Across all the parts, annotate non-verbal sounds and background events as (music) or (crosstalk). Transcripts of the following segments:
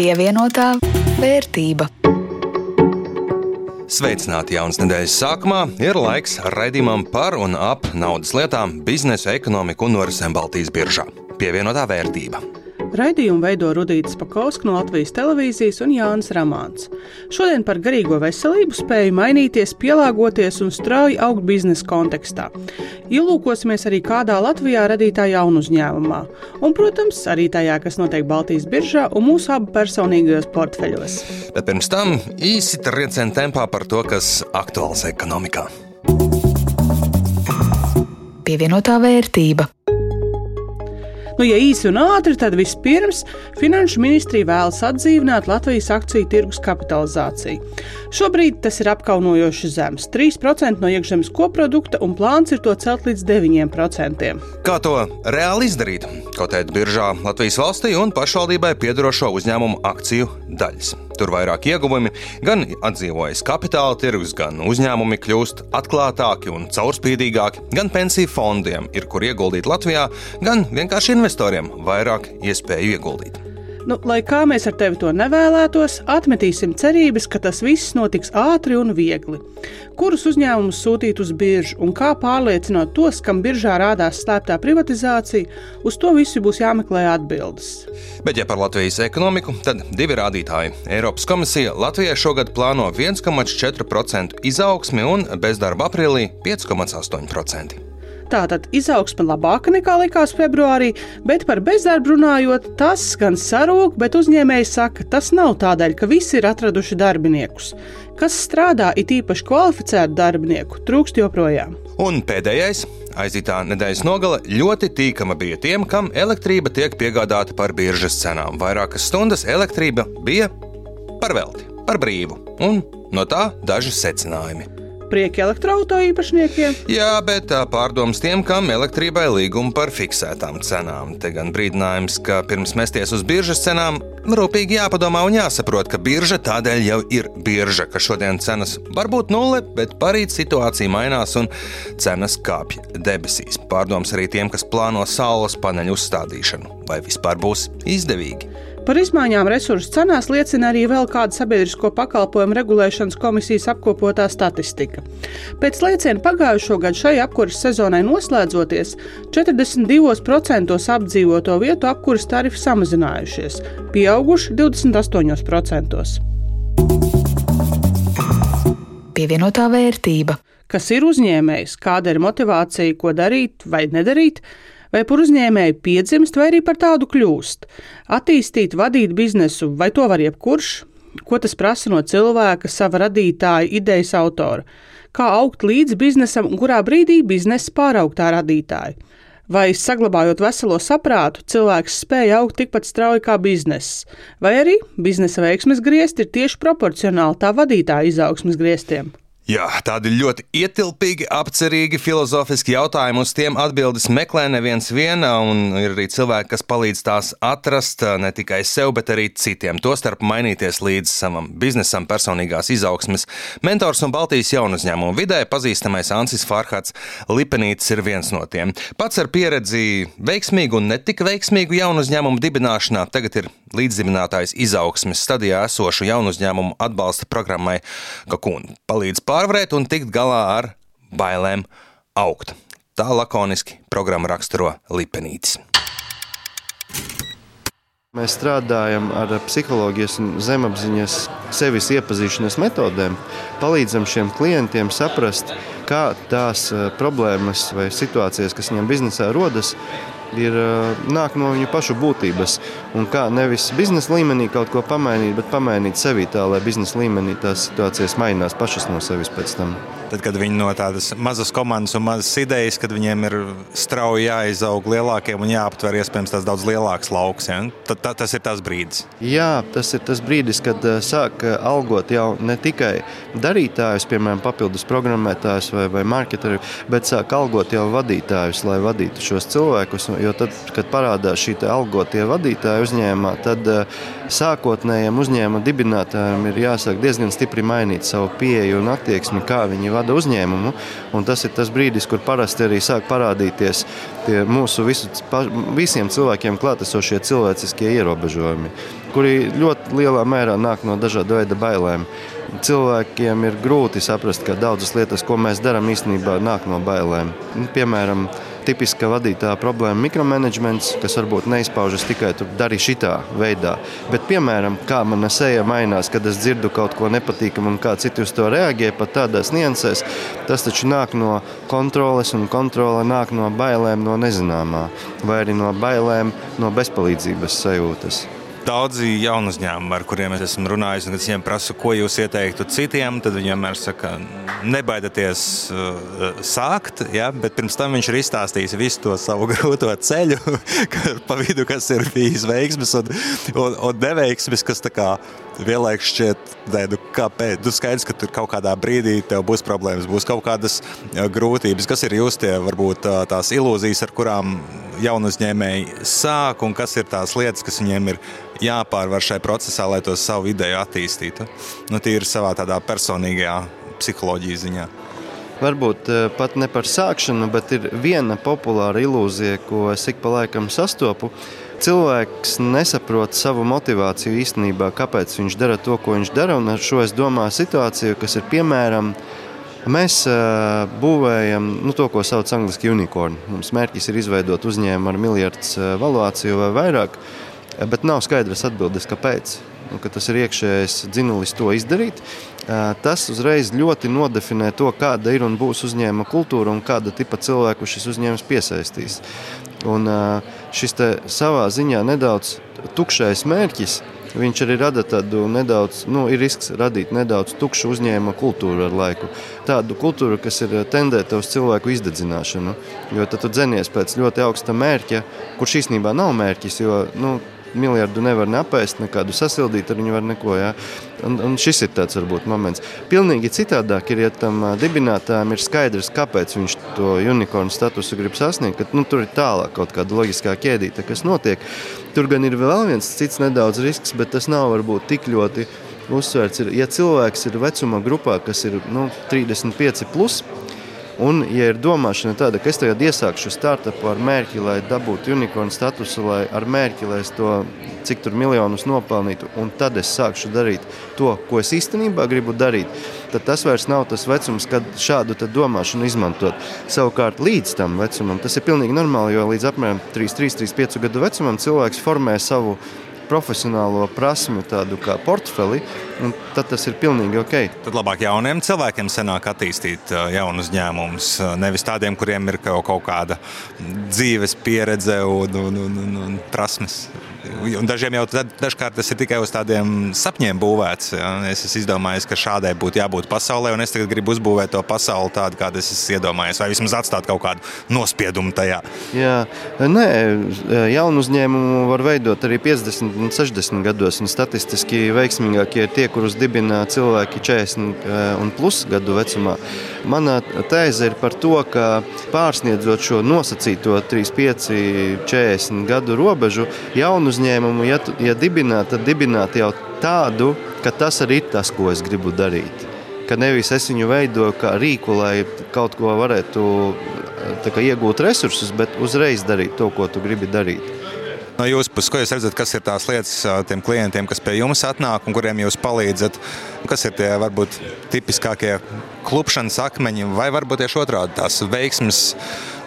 Pievienotā vērtība. Sveicināti jaunas nedēļas sākumā. Ir laiks raidījumam par un ap naudas lietām, biznesa, ekonomiku un norisēm Baltijas biržā. Pievienotā vērtība. Raidījumu veido Rudīts Pakausks no Latvijas televīzijas un Jānis Ramāns. Šodien par garīgo veselību spēju mainīties, pielāgoties un strauji augt biznesa kontekstā. Ielūkosimies arī kādā Latvijā radītā jaunu uzņēmumā, un, protams, arī tajā, kas notiek Baltijas biržā un mūsu abu personīgajos portfeļos. Bet pirms tam īsi trieciena tempā par to, kas aktuāls ekonomikā. Pievienotā vērtība. Nu, ja īsi un ātri, tad vispirms Finanšu ministrija vēlas atdzīvināt Latvijas akciju tirgus kapitalizāciju. Šobrīd tas ir apkaunojoši zems - 3% no iekšzemes koprodukta, un plāns ir to celt līdz 9%. Kā to reāli izdarīt? Kotēt biržā Latvijas valstī un pašvaldībai piedarošo uzņēmumu akciju daļas. Tur vairāk ieguvumi, gan atdzīvojas kapitāla tirgus, gan uzņēmumi kļūst atklātāki un caurspīdīgāki, gan pensiju fondiem ir kur ieguldīt Latvijā, gan vienkārši investoriem vairāk iespēju ieguldīt. Nu, lai kā mēs ar tevi to nevēlētos, atmetīsim cerības, ka tas viss notiks ātri un viegli. Kurus uzņēmumus sūtīt uz biržu un kā pārliecināt tos, kam biržā rādās slēptā privatizācija, uz to visu būs jāmeklē atbildes. Bet, ja par Latvijas ekonomiku, tad divi rādītāji. Eiropas komisija Latvijai šogad plāno 1,4% izaugsmi un bezdarba aprīlī 5,8%. Tātad izaugsme labāka nekā likās februārī, bet par bezdarbu runājot, tas gan sarūk, bet uzņēmēji saka, tas nav tādēļ, ka visi ir atraduši darbiniekus. Kas strādā, it īpaši kvalificētu darbinieku, trūkst joprojām. Un pēdējais. Aizītā nedēļas nogale ļoti tīkama bija tiem, kam elektrība tiek piegādāta par biržas cenām. Vairākas stundas elektrība bija par velti, par brīvu, un no tā daži secinājumi prieki elektroautorāta īpašniekiem. Jā, bet tā pārdoms tiem, kam elektrībai līguma par fiksētām cenām. Te gan brīdinājums, ka pirms mesties uz biržas cenām, rūpīgi jāpadomā un jāsaprot, ka birža tādēļ jau ir birža, ka šodien cenas var būt nulle, bet parīt situācija mainās un cenas kāpj debesīs. Pārdoms arī tiem, kas plāno saules paneļu uzstādīšanu, vai vispār būs izdevīgi. Par izmaiņām resursu cenās liecina arī vēl kāda sabiedrisko pakalpojumu regulēšanas komisijas apkopotā statistika. Pēc lēciena pagājušo gadu šai apkuras sezonai noslēdzoties, 42% apdzīvoto vietu apkuras tarifi samazinājušies, pieauguši 28%. Pievienotā vērtība. Kas ir uzņēmējs, kāda ir motivācija, ko darīt vai nedarīt? Vai par uzņēmēju piedzimst, vai arī par tādu kļūst. Attīstīt, vadīt biznesu, vai to var jebkurš, ko tas prasa no cilvēka, sava radītāja, idejas autora, kā augt līdz biznesam un kurā brīdī biznesa pāraugt tā radītāja. Vai saglabājot veselo saprātu, cilvēks spēja augt tikpat strauji kā bizness, vai arī biznesa veiksmes griezti ir tieši proporcionāli tā vadītāja izaugsmes grieztiem. Jā, tādi ļoti ietilpīgi, apcerīgi, filozofiski jautājumi. Uz tiem atbildes meklē neviens viena, un ir arī cilvēki, kas palīdz tās atrast ne tikai sev, bet arī citiem. Tostarp mainīties līdz savam biznesam, personīgās izaugsmes. Mentors un Baltijas jaunu uzņēmumu vidē pazīstamais Ansis Farhats Lipenītis ir viens no tiem. Pats ar pieredzi veiksmīgu un ne tik veiksmīgu jaunu uzņēmumu dibināšanā tagad ir līdzdibinātājs izaugsmes stadijā esošu jaunu uzņēmumu atbalsta programmai Kakūna. Palīdz pār pārvarēt un tikt galā ar bailēm augt. Tā lakoniski programma raksturo Lipenītis. Mēs strādājam ar psiholoģijas un zemapziņas sevis iepazīšanas metodēm, palīdzam šiem klientiem saprast, kā tās eh, problēmas vai situācijas, kas viņiem biznesā rodas, ir nāk no viņu pašu būtības. Un kā nevis biznesa līmenī kaut ko pamainīt, bet pamainīt sevi tā, lai biznesa līmenī tās situācijas mainās pašas no sevis pēc tam. Tad, kad viņi no tādas mazas komandas un mazas idejas, kad viņiem ir strauji jāizaug lielākiem un jāaptver iespējams tās daudz lielāks lauks, ja? tad tā, tas ir tas brīdis. Jā, tas ir tas brīdis, kad sāk algot jau ne tikai darītājus, piemēram, papildus programmētājus vai, vai marketeri, bet sāk algot jau vadītājus, lai vadītu šos cilvēkus. Jo tad, kad parādās šī algotie vadītāji uzņēmumā, tad sākotnējiem uzņēmuma dibinātājiem ir jāsāk diezgan stipri mainīt savu pieeju un attieksmi, kā viņi vada vada uzņēmumu. Tas ir tas brīdis, kur parasti arī sāk parādīties mūsu visu, visiem cilvēkiem klātesošie cilvēciskie ierobežojumi, kuri ļoti lielā mērā nāk no dažādu veidu bailēm. Cilvēkiem ir grūti saprast, ka daudzas lietas, ko mēs darām, īstenībā nāk no bailēm. Piemēram, tipiska vadītāja problēma mikromanagements, kas varbūt neizpaužas tikai tur darīt šitā veidā. Bet, piemēram, kā mana seja mainās, kad es dzirdu kaut ko nepatīkamu un kā citi uz to reaģē, pat tādās niansēs, tas taču nāk no kontroles un kontrole nāk no bailēm no nezināmā vai arī no bailēm no bezpalīdzības sajūtas daudzi jaunu uzņēmumu, ar kuriem es esmu runājis, un kad viņiem prasu, ko jūs ieteiktu citiem, tad viņi vienmēr saka, nebaidieties uh, sākt, ja, bet pirms tam viņš ir izstāstījis visu to savu (laughs) grūto ceļu, pa vidu, kas ir bijis veiksmes un, un, un neveiksmes, kas tā kā vienlaikus šķiet, ne, nu, kāpēc. Nu, skaidrs, ka tur kaut kādā brīdī tev būs problēmas, būs kaut kādas uh, grūtības. Kas ir jūs tie, varbūt uh, tās ilūzijas, ar kurām jaunu uzņēmēji sāk, un kas ir tās lietas, kas viņiem ir jāpārvar šajā procesā, lai to savu ideju attīstītu? Nu, Tīri savā tādā personīgajā psiholoģijas ziņā. Varbūt pat ne par sākšanu, bet ir viena populāra ilūzija, ko es ik pa laikam sastopu. Cilvēks nesaprot savu motivāciju īstenībā, kāpēc viņš dara to, ko viņš dara. Un ar šo es domāju situāciju, kas ir piemēram. Mēs uh, būvējam nu, to, ko sauc par angļuiski unicorn. Mums mērķis ir izveidot uzņēmumu ar miljardu uh, valuāciju vai vairāk. Uh, bet nav skaidras atbildes, kāpēc. Un, ka tas ir iekšējais dzinulis to izdarīt. Tas uzreiz ļoti nodefinē to, kāda ir un būs uzņēmuma kultūra un kāda tipa cilvēku šis uzņēmums piesaistīs. Un šis savā ziņā nedaudz tukšais mērķis Viņš arī rada tādu nedaudz, nu, ir risks radīt nedaudz tukšu uzņēmuma kultūru ar laiku. Tādu kultūru, kas ir tendēta uz cilvēku izdedzināšanu. Jo tad tu dzenies pēc ļoti augsta mērķa, kurš īstenībā nav mērķis. Jo, nu, miljardu nevar neapēst, nekādu sasildīt, ar viņu var neko. Ja? Un, un šis ir tāds varbūt moments. Pilnīgi citādāk ir, ja tam dibinātājam ir skaidrs, kāpēc viņš to unikornu statusu grib sasniegt, ka nu, tur ir tālāk kaut kāda loģiskā ķēdīte, kas notiek. Tur gan ir vēl viens cits nedaudz risks, bet tas nav varbūt tik ļoti uzsvērts. Ir, ja cilvēks ir vecuma grupā, kas ir nu, 35 plus, Un, ja ir domāšana tāda, ka es tagad iesākšu startupu ar mērķi, lai dabūtu unikornu statusu, lai ar mērķi, lai es to cik tur miljonus nopelnītu, un tad es sākšu darīt to, ko es īstenībā gribu darīt, tad tas vairs nav tas vecums, kad šādu domāšanu izmantot. Savukārt līdz tam vecumam tas ir pilnīgi normāli, jo līdz apmēram 3, 3, 3, 5 gadu vecumam cilvēks formē savu profesionālo prasmu tādu kā portfeli, tad tas ir pilnīgi ok. Tad labāk jauniem cilvēkiem sanāk attīstīt jaunu uzņēmumus, nevis tādiem, kuriem ir kaut kāda dzīves pieredze un, un, un, un, un prasmes. Un dažiem jau dažkārt tas ir tikai uz tādiem sapņiem būvēts. Ja? Es esmu izdomājis, ka šādai būtu jābūt pasaulē, un es tagad gribu uzbūvēt to pasauli tādu, kādu es esmu iedomājies, vai vismaz atstāt kaut kādu nospiedumu tajā. Jā, nē, jaunu uzņēmumu var veidot arī 50 un 60 gados, un statistiski veiksmīgākie ir tie, kurus dibina cilvēki 40 eh, un plus gadu vecumā. Mana tēze ir par to, ka pārsniedzot šo nosacīto 35, 40 gadu robežu, jaunu uzņēmumu, ja, ja dibināt, tad dibināt jau tādu, ka tas arī ir tas, ko es gribu darīt. Ka nevis es viņu veidoju kā rīku, lai kaut ko varētu kā, iegūt resursus, bet uzreiz darīt to, ko tu gribi darīt. No jūsu puses, ko jūs redzat, kas ir tās lietas tiem klientiem, kas pie jums atnāk un kuriem jūs palīdzat? Kas ir tie varbūt tipiskākie klupšanas akmeņi, vai varbūt tieši otrādi tās veiksmes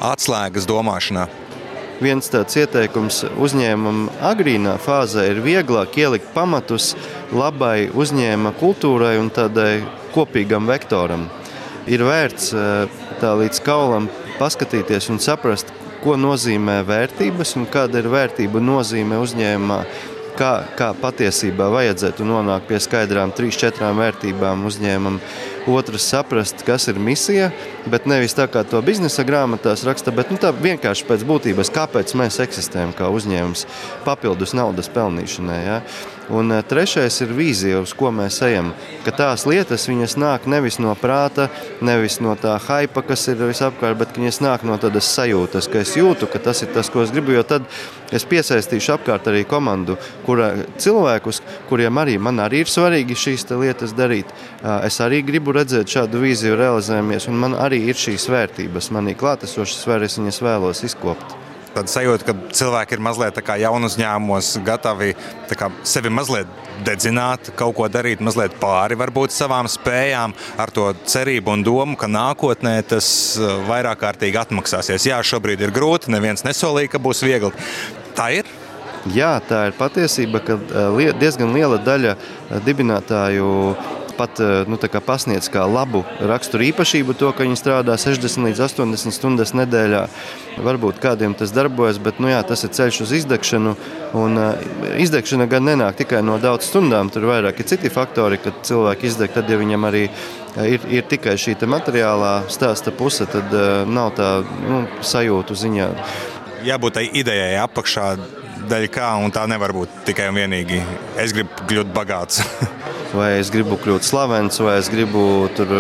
atslēgas domāšanā? Viens tāds ieteikums uzņēmumam agrīnā fāzē ir vieglāk ielikt pamatus labai uzņēmuma kultūrai un tādai kopīgam vektoram. Ir vērts tā līdz kaulam paskatīties un saprast, ko nozīmē vērtības un kāda ir vērtība nozīme uzņēmumā. Kā, kā patiesībā vajadzētu nonākt pie skaidrām, trīs, četrām vērtībām uzņēmumam. Otrs, saprast, kas ir misija, bet nevis tā kā to biznesa grāmatās raksta, bet nu, tā vienkārši pēc būtības, kāpēc mēs eksistējam kā uzņēmums, papildus naudas pelnīšanai. Ja? Un uh, trešais ir vīzija, uz ko mēs ejam. Ka tās lietas viņas nāk nevis no prāta, nevis no tā hypa, kas ir visapkārt, bet viņas nāk no tādas sajūtas, ka es jūtu, ka tas ir tas, ko es gribu. Jo tad es piesaistīšu apkārt arī komandu, kura cilvēkus, kuriem arī man arī ir svarīgi šīs lietas darīt. Es arī gribu redzēt šādu vīziju realizējamies, un man arī ir šīs vērtības, manī klātesošas vērtības, viņas vēlos izkopt. Tad sajūta, ka cilvēki ir mazliet jaunu uzņēmumos, gatavi kā, sevi mazliet dedzināt, kaut ko darīt mazliet pāri varbūt savām spējām, ar to cerību un domu, ka nākotnē tas uh, vairāk kārtīgi atmaksāsies. Jā, šobrīd ir grūti, neviens nesolīja, ka būs viegli. Tā ir. Jā, tā ir patiesība, ka uh, diezgan liela daļa uh, dibinātāju pat eh, nu, pasniedz kā labu raksturu īpašību, to, ka viņi strādā 60 līdz 80 stundas nedēļā. Varbūt kādiem tas darbojas, bet nu, jā, tas ir ceļš uz izdegšanu. Un, uh, izdegšana gan nenāk tikai no daudz stundām, tur vairāk ir citi faktori, kad cilvēki izdeg, tad ja viņam arī eh, ir, ir tikai šī materiālā stāsta puse, tad nav tā nu, sajūtu ziņā. Jābūt tai idejai apakšā, daļa kā, un tā nevar būt tikai un vienīgi. Es gribu kļūt bagāts. (laughs) vai es gribu kļūt slavens, vai es gribu tur,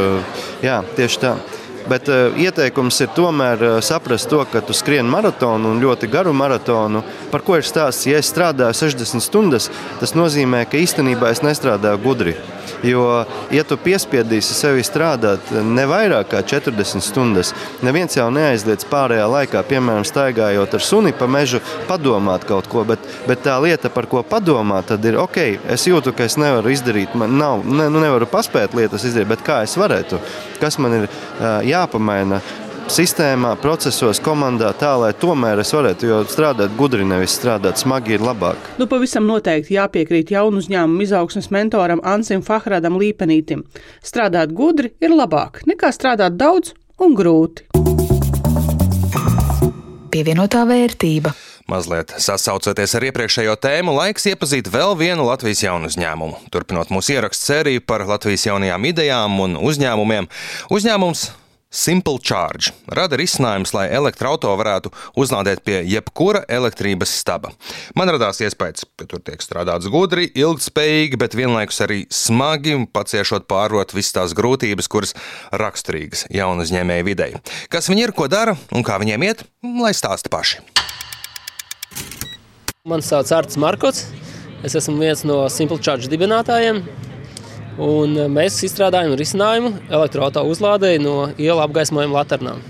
jā, tieši tā. Bet uh, ieteikums ir tomēr uh, saprast to, ka tu skrieni maratonu un ļoti garu maratonu. Par ko ir stāsts? Ja es strādāju 60 stundas, tas nozīmē, ka īstenībā es nestrādāju gudri. Jo, ja tu piespiedīsi sevi strādāt ne vairāk kā 40 stundas, neviens jau neaizliedz pārējā laikā, piemēram, staigājot ar suni pa mežu, padomāt kaut ko. Bet, bet tā lieta, par ko padomāt, tad ir ok, es jūtu, ka es nevaru izdarīt, man nav, ne, nu nevaru paspēt lietas izdarīt, bet kā es varētu, kas man ir uh, jāpamaina sistēmā, procesos, komandā, tā lai tomēr es varētu, jo strādāt gudri, nevis strādāt smagi, ir labāk. Nu, pavisam noteikti jāpiekrīt jaunu uzņēmumu izaugsmes mentoram Ansim Fahradam Līpenītim. Strādāt gudri ir labāk nekā strādāt daudz un grūti. Pievienotā vērtība. Mazliet sasaucoties ar iepriekšējo tēmu, laiks iepazīt vēl vienu Latvijas jaunu uzņēmumu. Turpinot mūsu ierakstu sēriju par Latvijas jaunajām idejām un uzņēmumiem, uzņēmums Simple Charge rada risinājumus, lai elektroautorātu varētu uzlādēt pie jebkura elektrības staba. Man radās iespējas, ka tur tiek strādāts gudri, ilgspējīgi, bet vienlaikus arī smagi un paciešot pārvarot visas tās grūtības, kuras raksturīgas jaunu uzņēmēju videi. Kas viņi ir, ko dara un kā viņiem iet, lai stāsta paši. Mani sauc Arts Markots. Es esmu viens no Simple Charge dibinātājiem. Un eh, mēs izstrādājam risinājumu elektroautorāta uzlādēji no iela apgaismojuma laternām.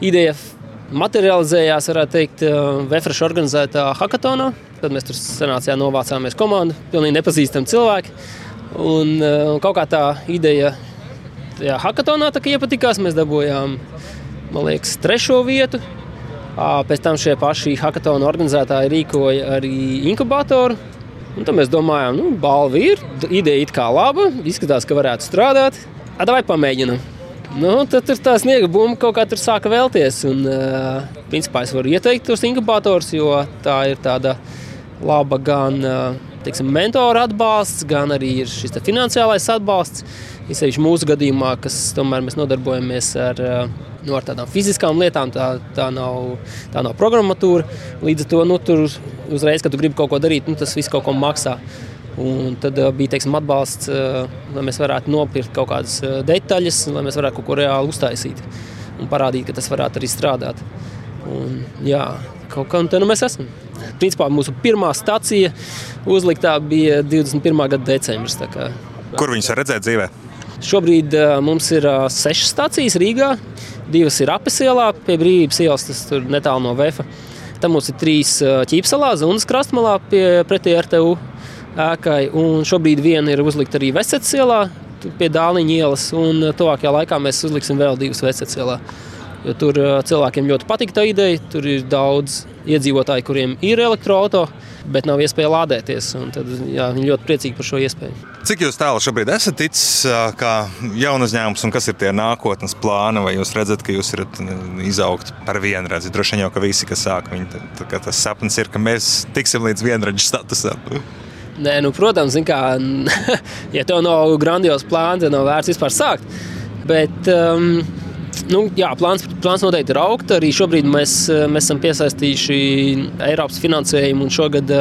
Ideja materializējās, varētu teikt, eh, Vefreša organizētā hackathonā. Tad mēs tur senācijā novācāmies komandu, pilnīgi nepazīstami cilvēki. Un, eh, un kaut kā tā ideja tajā hackathonā iepatikās. Mēs dabūjām, man liekas, trešo vietu. Pēc tam šie paši hackathona organizētāji rīkoja arī inkubatoru Un tad mēs domājām, nu, balva ir, ideja it kā laba, izskatās, ka varētu strādāt. Vai pamēģinām? Nu, tad tā sniega bumba kaut kā tur sāka vēlties. Un, uh, principā es varu ieteikt tos inkubatorus, jo tā ir tāda laba gan uh, teiksim, mentora atbalsts, gan arī ir šis finansiālais atbalsts. Īpaši mūsu gadījumā, kas tomēr mēs nodarbojamies ar uh, nu, ar tādām fiziskām lietām, tā, tā, nav, tā nav programmatūra. Līdz ar to nu, tur uzreiz, kad tu gribi kaut ko darīt, nu, tas viss kaut ko maksā. Un tad uh, bija teiksim, atbalsts, uh, lai mēs varētu nopirkt kaut kādas detaļas, lai mēs varētu kaut ko reāli uztaisīt un parādīt, ka tas varētu arī strādāt. Un, jā, kaut kā tāda nu mēs esam. Principā mūsu pirmā stācija uzliktā bija 21. gada decembris. Kur viņus var redzēt dzīvē? Šobrīd uh, mums ir uh, sešas stācijas Rīgā. Divas ir apes ielā, pie brīvības ielas, tas tur netālu no Vēfa. Tad mums ir trīs ķīpselā, Zunas krastmalā pie pretī RTU ēkai. Un šobrīd viena ir uzlikta arī Vesets ielā, pie Dāliņa ielas. Un tuvākajā laikā mēs uzliksim vēl divas Vesets ielā. Jo tur cilvēkiem ļoti patīk tā ideja. Tur ir daudz iedzīvotāji, kuriem ir elektroautorāta bet nav iespēja lādēties. Tad, jā, viņi ļoti priecīgi par šo iespēju. Cik jūs tālu šobrīd esat ticis kā jaunu uzņēmums un kas ir tie nākotnes plāni? Vai jūs redzat, ka jūs varat izaugt par vienradzi? Droši vien jau, ka visi, kas sāk, viņi, tad, tad, tas sapnis ir, ka mēs tiksim līdz vienradžu statusam. Nē, nu, protams, kā, (laughs) ja tev nav grandios plāns, tad nav vērts vispār sākt. Bet, um, Nu, jā, plāns, plāns noteikti ir augt. Arī šobrīd mēs, mēs esam piesaistījuši Eiropas finansējumu un šogad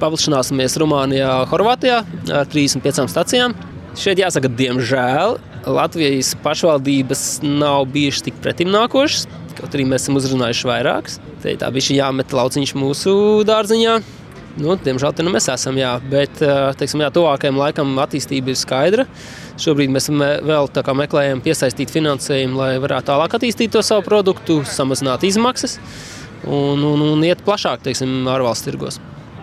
paplašināsimies Rumānijā, Horvātijā ar 35 stacijām. Šeit jāsaka, diemžēl Latvijas pašvaldības nav bijušas tik pretimnākošas. Kaut arī mēs esam uzrunājuši vairākas. Tā bija jāmet lauciņš mūsu dārziņā. Nu, diemžēl tā nu mēs esam, jā, bet teiksim, jā, tuvākajam laikam attīstība ir skaidra. Šobrīd mēs vēl meklējam piesaistīt finansējumu, lai varētu tālāk attīstīt to savu produktu, samazināt izmaksas un, un, un iet plašāk teiksim, ārvalstu tirgos.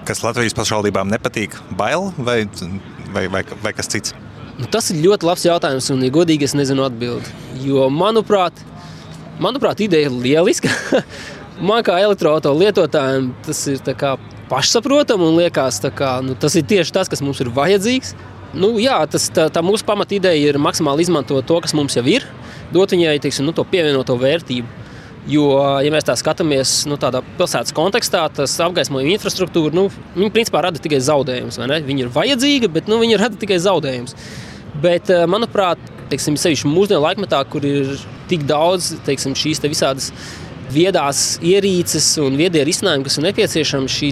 Kas Latvijas pašvaldībām nepatīk? Bail vai, vai, vai, vai kas cits? Nu, tas ir ļoti labs jautājums, un, ja godīgi, es nezinu atbildēt. Jo, manuprāt, manuprāt, ideja ir lieliska. (laughs) Man kā elektroautorāta lietotājiem tas ir pašsaprotami un liekas, ka nu, tas ir tieši tas, kas mums ir vajadzīgs. Nu, jā, tas, tā, tā mūsu pamatīdeja ir maksimāli izmantot to, kas mums jau ir, dot viņai teiksim, nu, to pievienoto vērtību. Jo, ja mēs tā skatāmies nu, tādā pilsētas kontekstā, tas apgaismojuma infrastruktūra nu, principā rada tikai zaudējumus. Viņa ir vajadzīga, bet nu, viņa rada tikai zaudējumus. Bet, eh, manuprāt, teiksim, sevišķi mūsdienu laikmetā, kur ir tik daudz teiksim, šīs te visādas viedās ierīces un viedie risinājumi, kas ir nepieciešami šī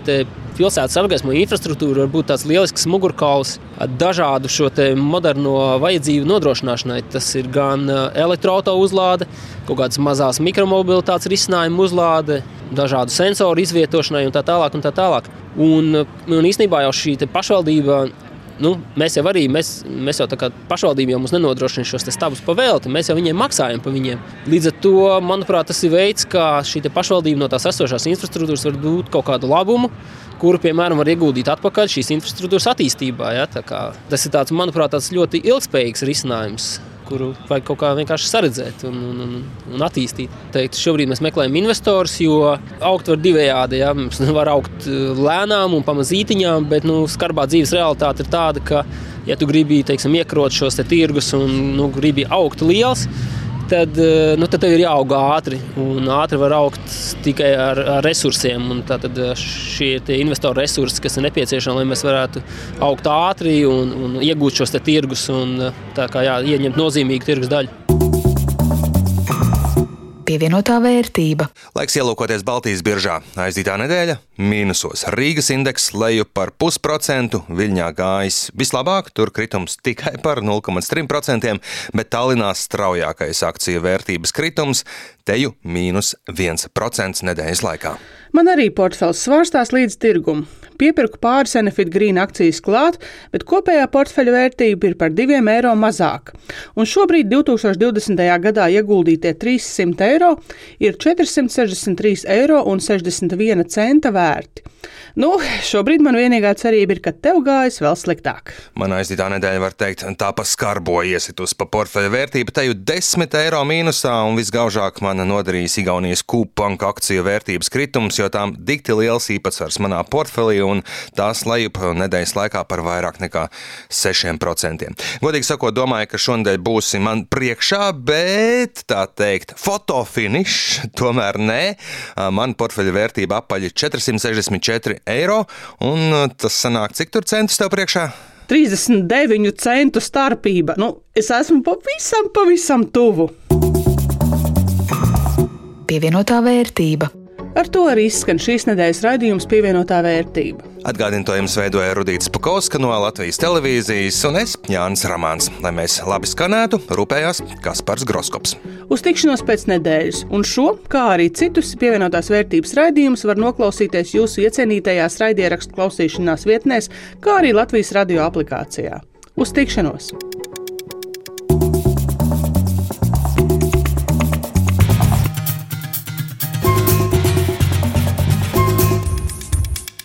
pilsētas apgaismojuma infrastruktūra, var būt tāds lielisks mugurkauls dažādu šo moderno vajadzību nodrošināšanai. Tas ir gan elektroautorāta uzlāde, kaut kādas mazās mikromobilitātes risinājumu uzlāde, dažādu sensoru izvietošanai un tā tālāk. Un tā tālāk. Un, un īstenībā jau šī pašvaldība nu, mēs jau arī, mēs, mēs jau tā kā pašvaldība jau mums nenodrošina šos stāvus pa velti, mēs jau viņiem maksājam par viņiem. Līdz ar to, manuprāt, tas ir veids, kā šī pašvaldība no tās esošās infrastruktūras var dot kaut kādu labumu. Kuru, piemēram, var ieguldīt atpakaļ šīs infrastruktūras attīstībā. Ja? Tas ir tāds, manuprāt, tāds ļoti ilgspējīgs risinājums kuru vajag kaut kā vienkārši saredzēt un, un, un, un attīstīt. Teikt, šobrīd mēs meklējam investorus, jo augt var divējādi. Ja? Mums (laughs) var augt uh, lēnām un pamazītiņām, bet nu, skarbā dzīves realitāte ir tāda, ka, ja tu gribi teiksim, iekrot šos te tirgus un nu, gribi augt liels, tad, eh, nu, tad tev ir jāaug ātri. Un ātri var augt tikai ar, ar resursiem. Tad eh, šie investoru resursi, kas ir nepieciešami, lai mēs varētu augt ātri un, un iegūt šos tirgus un eh, kā, jā, ieņemt nozīmīgu tirgus daļu pievienotā vērtība. Laiks ielūkoties Baltijas biržā. Aizdītā nedēļa - mīnusos. Rīgas indeks leju par pusprocentu, Viļņā gājis vislabāk, tur kritums tikai par 0,3%, bet Tallinā straujākais akciju vērtības kritums - teju mīnus 1% nedēļas laikā. Man arī portfels svārstās līdz tirgumam. Piepirku pāris Enefit Green akcijas klāt, bet kopējā portfeļa vērtība ir par 2 eiro mazāka. Un šobrīd 2020. gadā ieguldītie 300 eiro ir 463 eiro un 61 centa vērti. Nu, šobrīd man vienīgā cerība ir, ka tev gājas vēl sliktāk. Man aizdītā nedēļa, var teikt, tā pa skarbo iesitus pa portfeļa vērtību, te jau 10 eiro mīnusā, un visgaužāk man nodarījis Igaunijas kūpanka akciju vērtības kritums, jo tām dikti liels īpatsvars manā portfelī, un tās lejup nedēļas laikā par vairāk nekā 6%. Godīgi sakot, domāju, ka šonadēļ būsi man priekšā, bet tā teikt, fotofinišs tomēr nē. Man portfeļa vērtība apaļ 464 eiro. Un uh, tas sanāk, cik tur centus tev priekšā? 39 centu starpība. Nu, es esmu pavisam, pavisam tuvu. Pievienotā vērtība. Ar to arī izskan šīs nedēļas raidījums pievienotā vērtība. Atgādinu, to jums veidoja Rudīts Pakauska no Latvijas televīzijas un es, Jānis Ramāns. Lai mēs labi skanētu, rūpējās Kaspars Groskops. Uz tikšanos pēc nedēļas, un šo, kā arī citus pievienotās vērtības raidījumus, var noklausīties jūsu iecienītajās raidierakstu klausīšanās vietnēs, kā arī Latvijas radio aplikācijā. Uz tikšanos!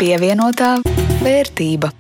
Pievienotā vērtība.